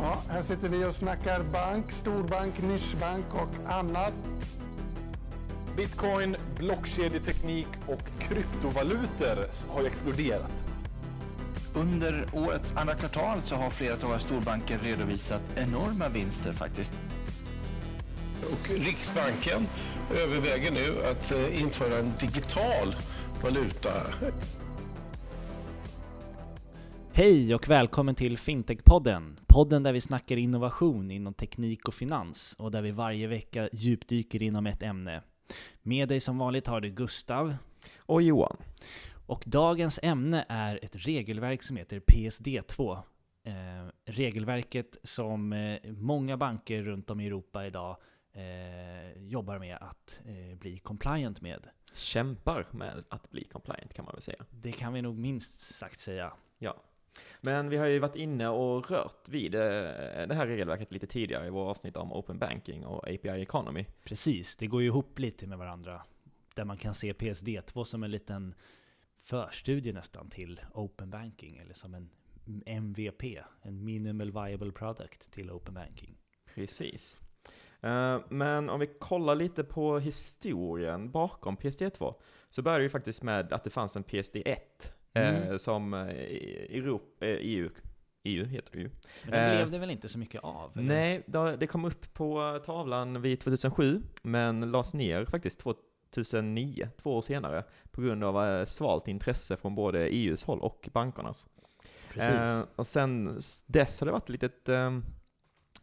Ja, här sitter vi och snackar bank, storbank, nischbank och annat. Bitcoin, blockkedjeteknik och kryptovalutor har ju exploderat. Under årets andra kvartal så har flera av våra storbanker redovisat enorma vinster faktiskt. Och Riksbanken överväger nu att eh, införa en digital valuta. Hej och välkommen till Fintech-podden. Podden där vi snackar innovation inom teknik och finans och där vi varje vecka djupdyker inom ett ämne. Med dig som vanligt har du Gustav. Och Johan. Och dagens ämne är ett regelverk som heter PSD2. Eh, regelverket som eh, många banker runt om i Europa idag eh, jobbar med att eh, bli compliant med. Kämpar med att bli compliant kan man väl säga. Det kan vi nog minst sagt säga. Ja. Men vi har ju varit inne och rört vid eh, det här regelverket lite tidigare i våra avsnitt om Open Banking och API Economy. Precis, det går ju ihop lite med varandra. Där man kan se PSD2 som en liten förstudie nästan till Open Banking, eller som en MVP, en Minimal Viable Product till Open Banking. Precis. Eh, Men om vi kollar lite på historien bakom PSD2 så började det ju faktiskt med att det fanns en PSD1 eh, Mm. som eh, Europa, eh, EU, EU heter det ju. Men det Eh, blev det väl inte så mycket av? eller? Nej, det kom upp på tavlan vid 2007, men lades ner faktiskt 2009, två år senare, på grund av eh, svalt intresse från både EUs håll och bankernas. Precis. Eh, och sen dess har det varit ett litet, eh,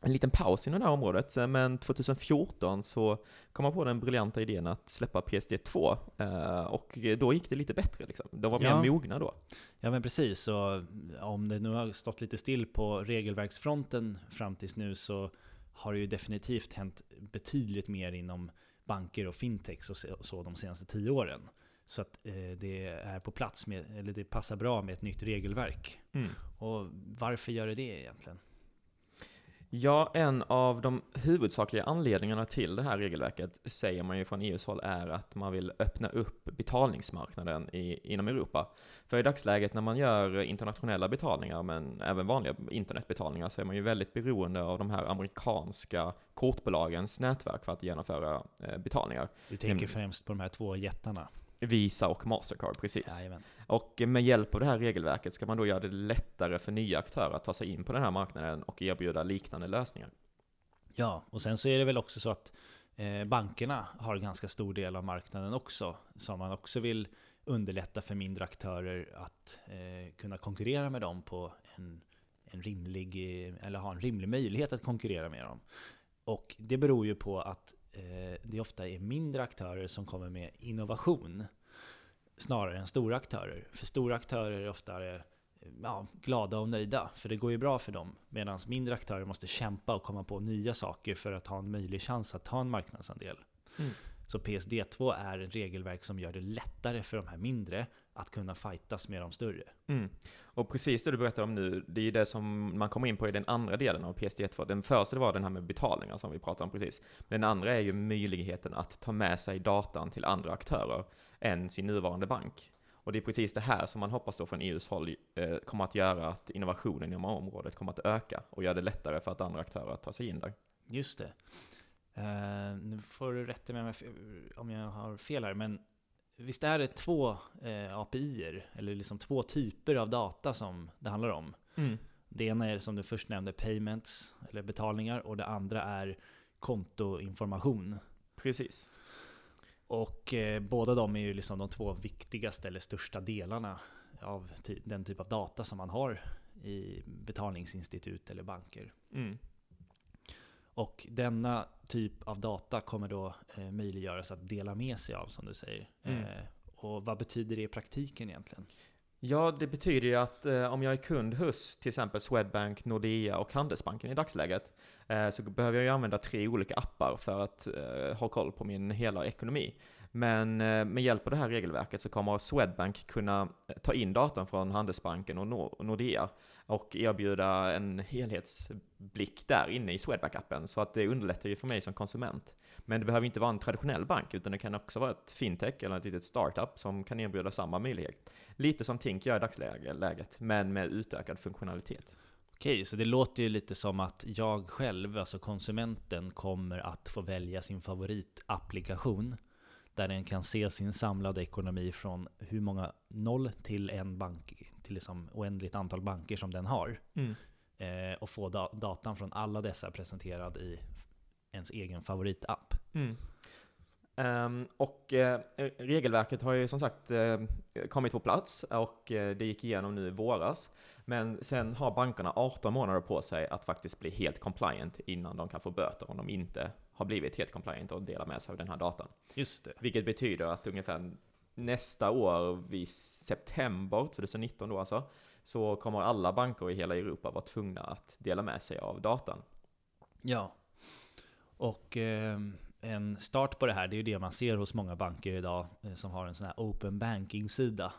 en liten paus inom det här området, eh, men 2014 så kom man på den briljanta idén att släppa PSD2, eh, och då gick det lite bättre liksom. De var mer Ja. mogna då. Ja men precis, och om det nu har stått lite still på regelverksfronten fram tills nu så har det ju definitivt hänt betydligt mer inom banker och fintechs och så- så de senaste tio åren. Så att eh, det är på plats med, eller det passar bra med ett nytt regelverk. Mm. Och varför gör det det egentligen? Ja, en av de huvudsakliga anledningarna till det här regelverket säger man ju från EUs håll är att man vill öppna upp betalningsmarknaden i, inom Europa. För i dagsläget när man gör internationella betalningar, men även vanliga internetbetalningar, så är man ju väldigt beroende av de här amerikanska kortbolagens nätverk för att genomföra eh, betalningar. Du tänker Mm. främst på de här två jättarna. Visa och Mastercard, precis. Jajamän. Och med hjälp av det här regelverket ska man då göra det lättare för nya aktörer att ta sig in på den här marknaden och erbjuda liknande lösningar. Ja, och sen så är det väl också så att eh, bankerna har en ganska stor del av marknaden också. Som man också vill underlätta för mindre aktörer att eh, kunna konkurrera med dem på en, en rimlig, eh, eller ha en rimlig möjlighet att konkurrera med dem. Och det beror ju på att Eh, det ofta är mindre aktörer som kommer med innovation snarare än stora aktörer. För stora aktörer är ofta eh, ja, glada och nöjda, för det går ju bra för dem. Medan mindre aktörer måste kämpa och komma på nya saker för att ha en möjlig chans att ta en marknadsandel. Mm. Så PSD2 är ett regelverk som gör det lättare för de här mindre att kunna fightas med de större. Mm. Och precis det du berättar om nu, det är ju det som man kommer in på i den andra delen av PSD1. Den första var den här med betalningar som vi pratade om precis. Men den andra är ju möjligheten att ta med sig datan till andra aktörer än sin nuvarande bank. Och det är precis det här som man hoppas då från EUs håll eh, kommer att göra att innovationen inom området kommer att öka och göra det lättare för att andra aktörer att ta sig in där. Just det. Eh, nu får du rätta mig om jag har fel här, men visst är det två eh, API-er, eller liksom två typer av data som det handlar om? Det ena är som du först nämnde, payments, eller betalningar, och det andra är kontoinformation. Precis. Och eh, båda de är ju liksom de två viktigaste eller största delarna av ty- den typ av data som man har i betalningsinstitut eller banker. Mm. Och denna typ av data kommer då eh, möjliggöras att dela med sig av, som du säger. Mm. Eh, och vad betyder det i praktiken egentligen? Ja, det betyder ju att eh, om jag är kund hos till exempel Swedbank, Nordea och Handelsbanken i dagsläget eh, så behöver jag ju använda tre olika appar för att eh, ha koll på min hela ekonomi. Men eh, med hjälp av det här regelverket så kommer Swedbank kunna eh, ta in datan från Handelsbanken och och Nordea och erbjuda en helhetsblick där inne i Swedbank-appen. Så att det underlättar ju för mig som konsument. Men det behöver inte vara en traditionell bank, utan det kan också vara ett fintech eller ett litet startup som kan erbjuda samma möjlighet. Lite som Tink gör i dagsläget, men med utökad funktionalitet. Okej, så det låter ju lite som att jag själv, alltså konsumenten, kommer att få välja sin favoritapplikation. Där den kan se sin samlade ekonomi från hur många noll till en bank, till liksom oändligt antal banker som den har. Mm. Eh, och få da- datan från alla dessa presenterad i ens egen favoritapp. Mm. Ehm, och eh, regelverket har ju som sagt eh, kommit på plats och eh, det gick igenom nu i våras. Men sen har bankerna 18 månader på sig att faktiskt bli helt compliant innan de kan få böter om de inte har blivit helt compliant och delar med sig av den här datan. Just det. Vilket betyder att ungefär nästa år, vid september 2019 då alltså, så kommer alla banker i hela Europa vara tvungna att dela med sig av datan. Ja. Och eh, en start på det här, det är ju det man ser hos många banker idag eh, som har en sån här open banking-sida.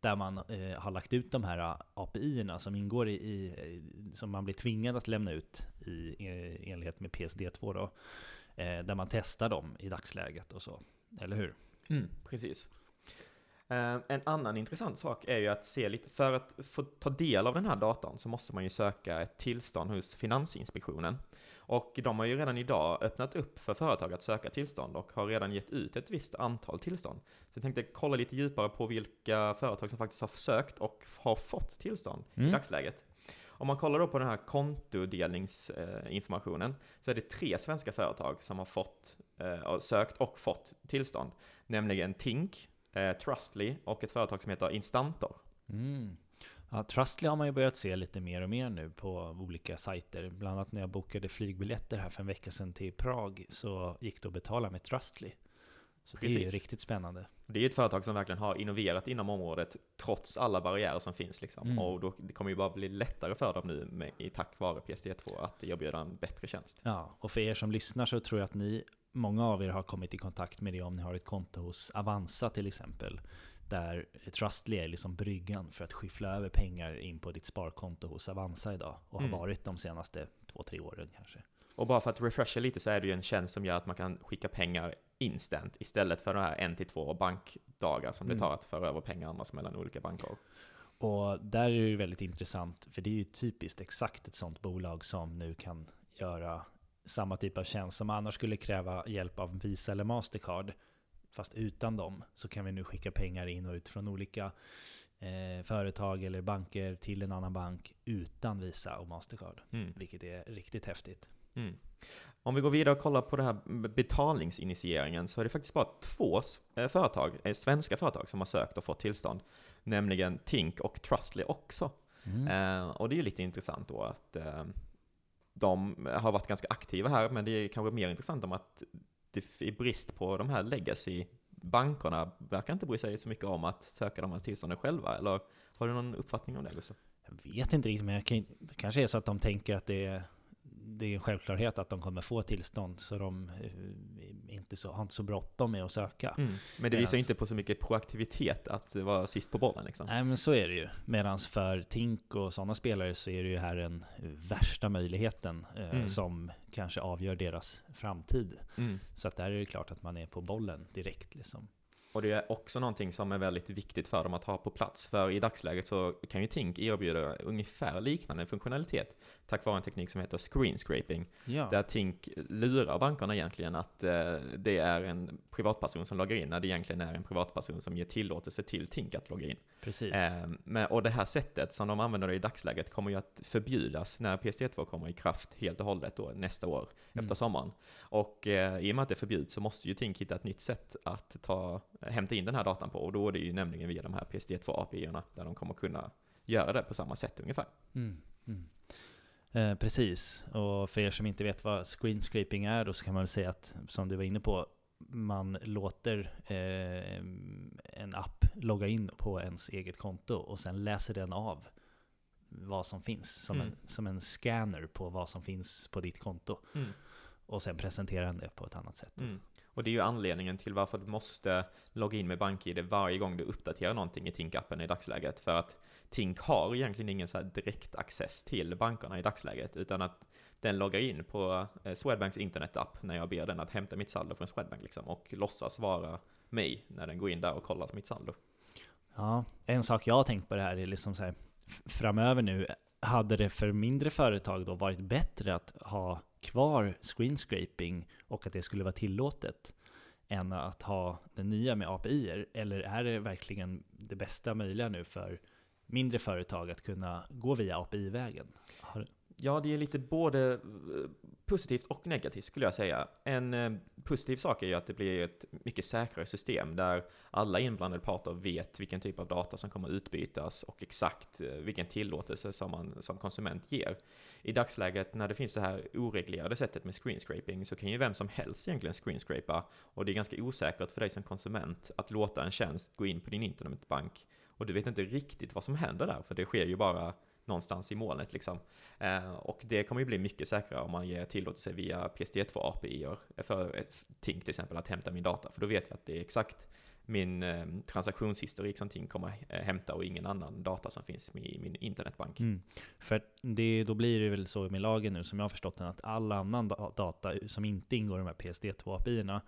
Där man eh, har lagt ut de här eh, API-erna som ingår i, i, som man blir tvingad att lämna ut i, i enlighet med PSD2 då. Eh, där man testar dem i dagsläget och så. Eller hur? Mm, precis. Eh, en annan intressant sak är ju att se lite, för att få ta del av den här datan så måste man ju söka ett tillstånd hos Finansinspektionen. Och de har ju redan idag öppnat upp för företag att söka tillstånd och har redan gett ut ett visst antal tillstånd. Så jag tänkte kolla lite djupare på vilka företag som faktiskt har sökt och har fått tillstånd i Mm. dagsläget. Om man kollar då på den här kontodelningsinformationen så är det tre svenska företag som har fått, eh, sökt och fått tillstånd. Nämligen Tink, eh, Trustly och ett företag som heter Instantor. Mm. Ja, Trustly har man ju börjat se lite mer och mer nu på olika sajter. Bland annat när jag bokade flygbiljetter här för en vecka sedan till Prag så gick det att betala med Trustly. Så det är ju Precis. riktigt spännande. Det är ju ett företag som verkligen har innoverat inom området trots alla barriärer som finns. Liksom. Mm. Och då, det kommer ju bara bli lättare för dem nu med, i tack vare PSD2 att erbjuda en bättre tjänst. Ja, och för er som lyssnar så tror jag att ni, många av er har kommit i kontakt med det om ni har ett konto hos Avanza till exempel. Där Trustly är liksom bryggan för att skyffla över pengar in på ditt sparkonto hos Avanza idag. Och har Mm. varit de senaste två, tre åren kanske. Och bara för att refresha lite så är det ju en tjänst som gör att man kan skicka pengar instant istället för de här en till två bankdagar som det Mm. tar att föra över pengar annars mellan olika banker. Och där är det väldigt intressant, för det är ju typiskt exakt ett sånt bolag som nu kan göra samma typ av tjänst som annars skulle kräva hjälp av Visa eller Mastercard. Fast utan dem så kan vi nu skicka pengar in och ut från olika eh, företag eller banker till en annan bank utan Visa och Mastercard. Mm. Vilket är riktigt häftigt. Mm. Om vi går vidare och kollar på det här betalningsinitieringen så är det faktiskt bara två eh, företag, eh, svenska företag som har sökt och fått tillstånd. Nämligen Tink och Trustly också. Mm. Eh, och det är ju lite intressant då att eh, de har varit ganska aktiva här, men det är kanske mer intressant om att i brist på de här legacy bankerna verkar inte bry sig så mycket om att söka de här tillstånden själva, eller har du någon uppfattning om det Gustav? Jag vet inte riktigt, men jag kan, det kanske är så att de tänker att det är, det är en självklarhet att de kommer få tillstånd, så de eh, inte så, har inte så bråttom med att söka. Men det visar Medans- inte på så mycket proaktivitet att vara sist på bollen liksom. Nej men så är det ju. Medan för Tink och sådana spelare så är det ju här den värsta möjligheten eh, Mm. som kanske avgör deras framtid. Mm. Så att där är det klart att man är på bollen direkt liksom. Och det är också någonting som är väldigt viktigt för dem att ha på plats. För i dagsläget så kan ju Tink erbjuda ungefär liknande funktionalitet tack vare en teknik som heter screen scraping. Ja, Där Tink lurar bankerna egentligen att eh, det är en privatperson som loggar in när det egentligen är en privatperson som ger tillåtelse till Tink att logga in. precis. Eh, men, och det här sättet som de använder i dagsläget kommer ju att förbjudas när PSD2 kommer i kraft helt och hållet då, nästa år Mm. efter sommaren. Och eh, i och med att det förbjuds så måste ju Tink hitta ett nytt sätt att ta, hämta in den här datan på och då är det ju nämligen via de här PSD2 API-erna där de kommer kunna göra det på samma sätt ungefär. Mm, mm. Eh, precis, och för er som inte vet vad screen scraping är då så kan man väl säga att, som du var inne på, man låter eh, en app logga in på ens eget konto och sen läser den av vad som finns, som, Mm. en, som en scanner på vad som finns på ditt konto. Mm. Och sen presenterar den det på ett annat sätt. Mm. Och det är ju anledningen till varför du måste logga in med BankID varje gång du uppdaterar någonting i Tink-appen i dagsläget. För att Tink har egentligen ingen så här direkt access till bankerna i dagsläget, utan att den loggar in på eh, Swedbanks internetapp när jag ber den att hämta mitt saldo från Swedbank liksom, och låtsas vara mig när den går in där och kollar mitt saldo. Ja, en sak jag har tänkt på det här är liksom så här, framöver nu hade det för mindre företag då varit bättre att ha kvar screen scraping och att det skulle vara tillåtet än att ha det nya med API? Eller är det verkligen det bästa möjliga nu för mindre företag att kunna gå via API-vägen? Ja, det är lite både eh, positivt och negativt skulle jag säga. En eh, positiv sak är ju att det blir ett mycket säkrare system där alla inblandade parter vet vilken typ av data som kommer utbytas och exakt eh, vilken tillåtelse som man som konsument ger. I dagsläget när det finns det här oreglerade sättet med screenscraping så kan ju vem som helst egentligen screenscrapa och det är ganska osäkert för dig som konsument att låta en tjänst gå in på din internetbank och du vet inte riktigt vad som händer där för det sker ju bara någonstans i molnet liksom. Eh, och det kommer ju bli mycket säkrare om man ger tillåtelse via PSD2 API för ett ting till exempel att hämta min data. För då vet jag att det är exakt min eh, transaktionshistorik som Ting kommer eh, hämta och ingen annan data som finns i min internetbank. Mm. För det, då blir det väl så med lagen nu, som jag har förstått den, att all annan data som inte ingår i de här PSD2 API-erna,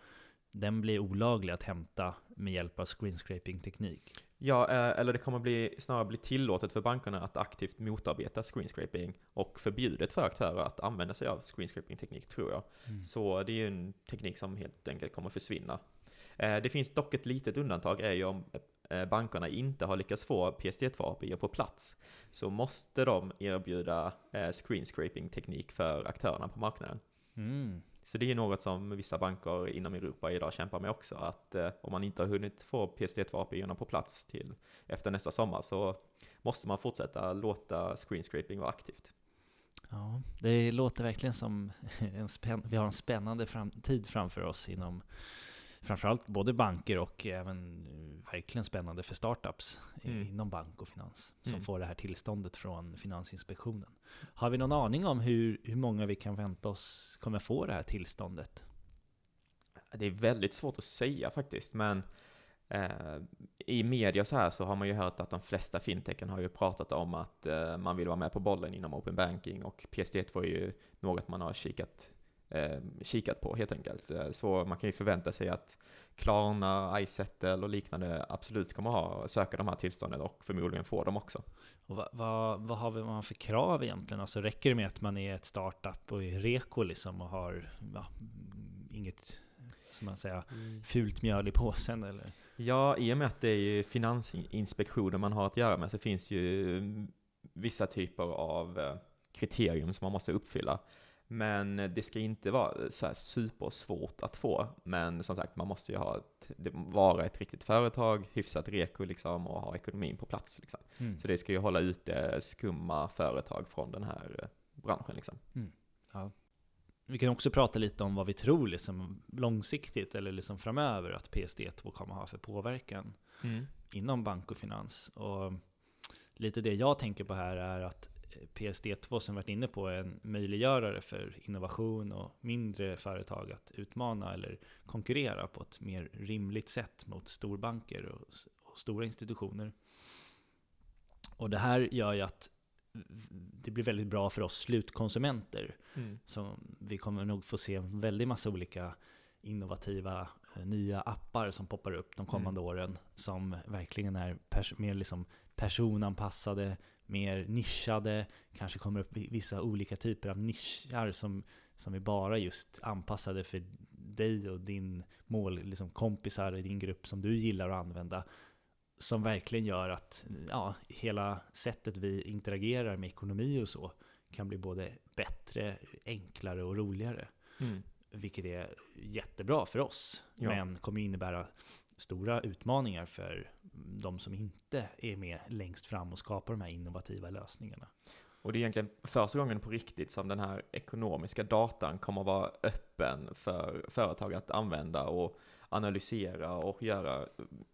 den blir olaglig att hämta med hjälp av screen scraping-teknik. Ja, eh, eller det kommer bli, snarare bli tillåtet för bankerna att aktivt motarbeta screenscraping och förbjudet för aktörer att använda sig av screenscraping-teknik, tror jag. Mm. Så det är ju en teknik som helt enkelt kommer försvinna. Eh, Det finns dock ett litet undantag, är ju om eh, bankerna inte har lyckats få PSD2 API på plats, så måste de erbjuda screenscraping-teknik för aktörerna på marknaden. Mm. Så det är något som vissa banker inom Europa idag kämpar med också, att eh, om man inte har hunnit få PSD2 API på plats till efter nästa sommar så måste man fortsätta låta screenscraping vara aktivt. Ja, det låter verkligen som en spänn- vi har en spännande framtid framför oss inom framförallt både banker och även eh, verkligen spännande för startups Mm. inom bank och finans som Mm. får det här tillståndet från Finansinspektionen. Har vi någon aning om hur, hur många vi kan vänta oss kommer få det här tillståndet? Det är väldigt svårt att säga faktiskt, men eh, i media så här så har man ju hört att de flesta fintechen har ju pratat om att eh, man vill vara med på bollen inom open banking och PSD2 är ju något man har kikat, eh, kikat på helt enkelt. Eh, Så man kan ju förvänta sig att Klarna, iSettle och liknande absolut kommer ha, söka de här tillstånden och förmodligen få dem också. Och vad, vad, vad har vi- man för krav egentligen? Alltså räcker det med att man är ett startup och är reko liksom och har ja, mm, inget, som man säger, fult mjöl i påsen eller? Ja, i och med att det är ju Finansinspektionen man har att göra med så finns ju mm, vissa typer av eh, kriterium som man måste uppfylla. Men det ska inte vara så här supersvårt att få. Men som sagt, man måste ju ha ett, vara ett riktigt företag, hyfsat reko liksom och ha ekonomin på plats liksom. Mm. Så det ska ju hålla ute skumma företag från den här eh, branschen liksom. Vi kan också prata lite om vad vi tror liksom, långsiktigt eller liksom framöver att PSD2 kommer ha för påverkan inom bank och finans. Och lite det jag tänker på här är att PSD2 som varit inne på är en möjliggörare för innovation och mindre företag att utmana eller konkurrera på ett mer rimligt sätt mot storbanker och, och stora institutioner. Och det här gör ju att det blir väldigt bra för oss slutkonsumenter. Så vi kommer nog få se en väldig massa olika innovativa eh, nya appar som poppar upp de kommande åren som verkligen är pers- mer liksom personanpassade, mer nischade, kanske kommer upp vissa olika typer av nischar som, som är bara just anpassade för dig och din mål, liksom kompisar i din grupp som du gillar att använda som verkligen gör att ja, hela sättet vi interagerar med ekonomi och så kan bli både bättre, enklare och roligare. Mm. Vilket är jättebra för oss, Ja. men kommer innebära stora utmaningar för de som inte är med längst fram och skapar de här innovativa lösningarna. Och det är egentligen första gången på riktigt som den här ekonomiska datan kommer att vara öppen för företag att använda och analysera och göra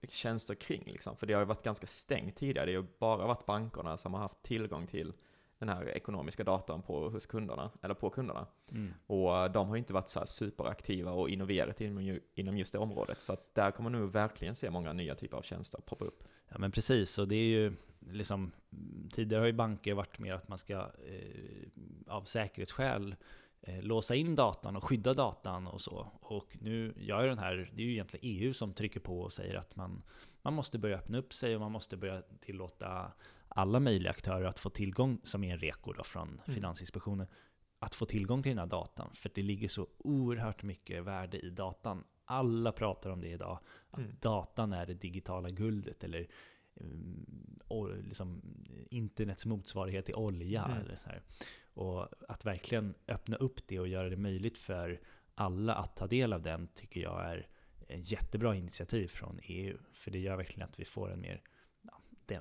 tjänster kring. Liksom. För det har ju varit ganska stängt tidigare. Det har ju bara varit bankerna som har haft tillgång till den här ekonomiska datan på, hos kunderna, eller på kunderna. Och de har ju inte varit så superaktiva och innoverat inom, inom just det området. Så att där kommer nog verkligen se många nya typer av tjänster poppa upp. Ja men precis, och det är ju liksom Tidigare har ju banker varit mer att man ska eh, av säkerhetsskäl eh, låsa in datan och skydda datan och så. Och nu gör den här, det är ju egentligen EU som trycker på och säger att man, man måste börja öppna upp sig och man måste börja tillåta alla möjliga aktörer att få tillgång, som är en reko då från Mm. Finansinspektionen, att få tillgång till den här datan. För det ligger så oerhört mycket värde i datan. Alla pratar om det idag, att Mm. datan är det digitala guldet, eller um, liksom internets motsvarighet till olja. Mm. Eller så här. Och att verkligen öppna upp det och göra det möjligt för alla att ta del av den tycker jag är ett jättebra initiativ från EU. För det gör verkligen att vi får en mer,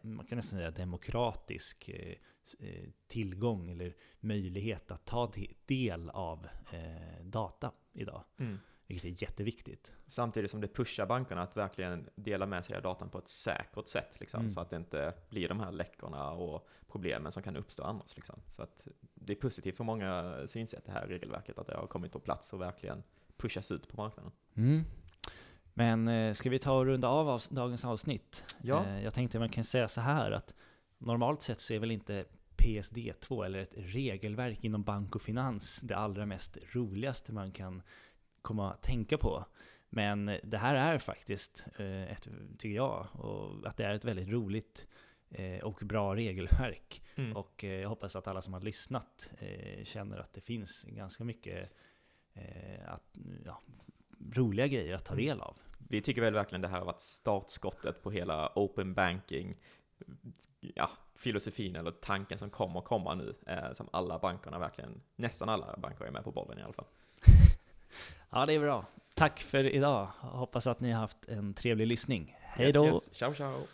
man kan nästan säga demokratisk eh, eh, tillgång eller möjlighet att ta de- del av eh, data idag. Mm. Vilket är jätteviktigt. Samtidigt som det pushar bankerna att verkligen dela med sig av datan på ett säkert sätt, liksom, Mm. så att det inte blir de här läckorna och problemen som kan uppstå annars. Liksom. Så att det är positivt för många synsätt det här regelverket, att det har kommit på plats och verkligen pushas ut på marknaden. Mm. Men eh, ska vi ta och runda av avs- dagens avsnitt? Ja. Eh, jag tänkte man kan säga så här att normalt sett så är väl inte PSD2 eller ett regelverk inom bank och finans det allra mest roligaste man kan komma att tänka på. Men eh, det här är faktiskt, eh, ett, tycker jag, och att det är ett väldigt roligt eh, och bra regelverk. Mm. Och eh, jag hoppas att alla som har lyssnat känner att det finns ganska mycket att, ja, roliga grejer att ta del av. Vi tycker väl verkligen det här har varit startskottet på hela open banking, ja, filosofin eller tanken som kommer komma nu, eh, som alla bankerna verkligen, nästan alla banker är med på bollen i alla fall. Ja, det är bra. Tack för idag. Hoppas att ni har haft en trevlig lyssning. Hej då! Yes, yes. Ciao, ciao!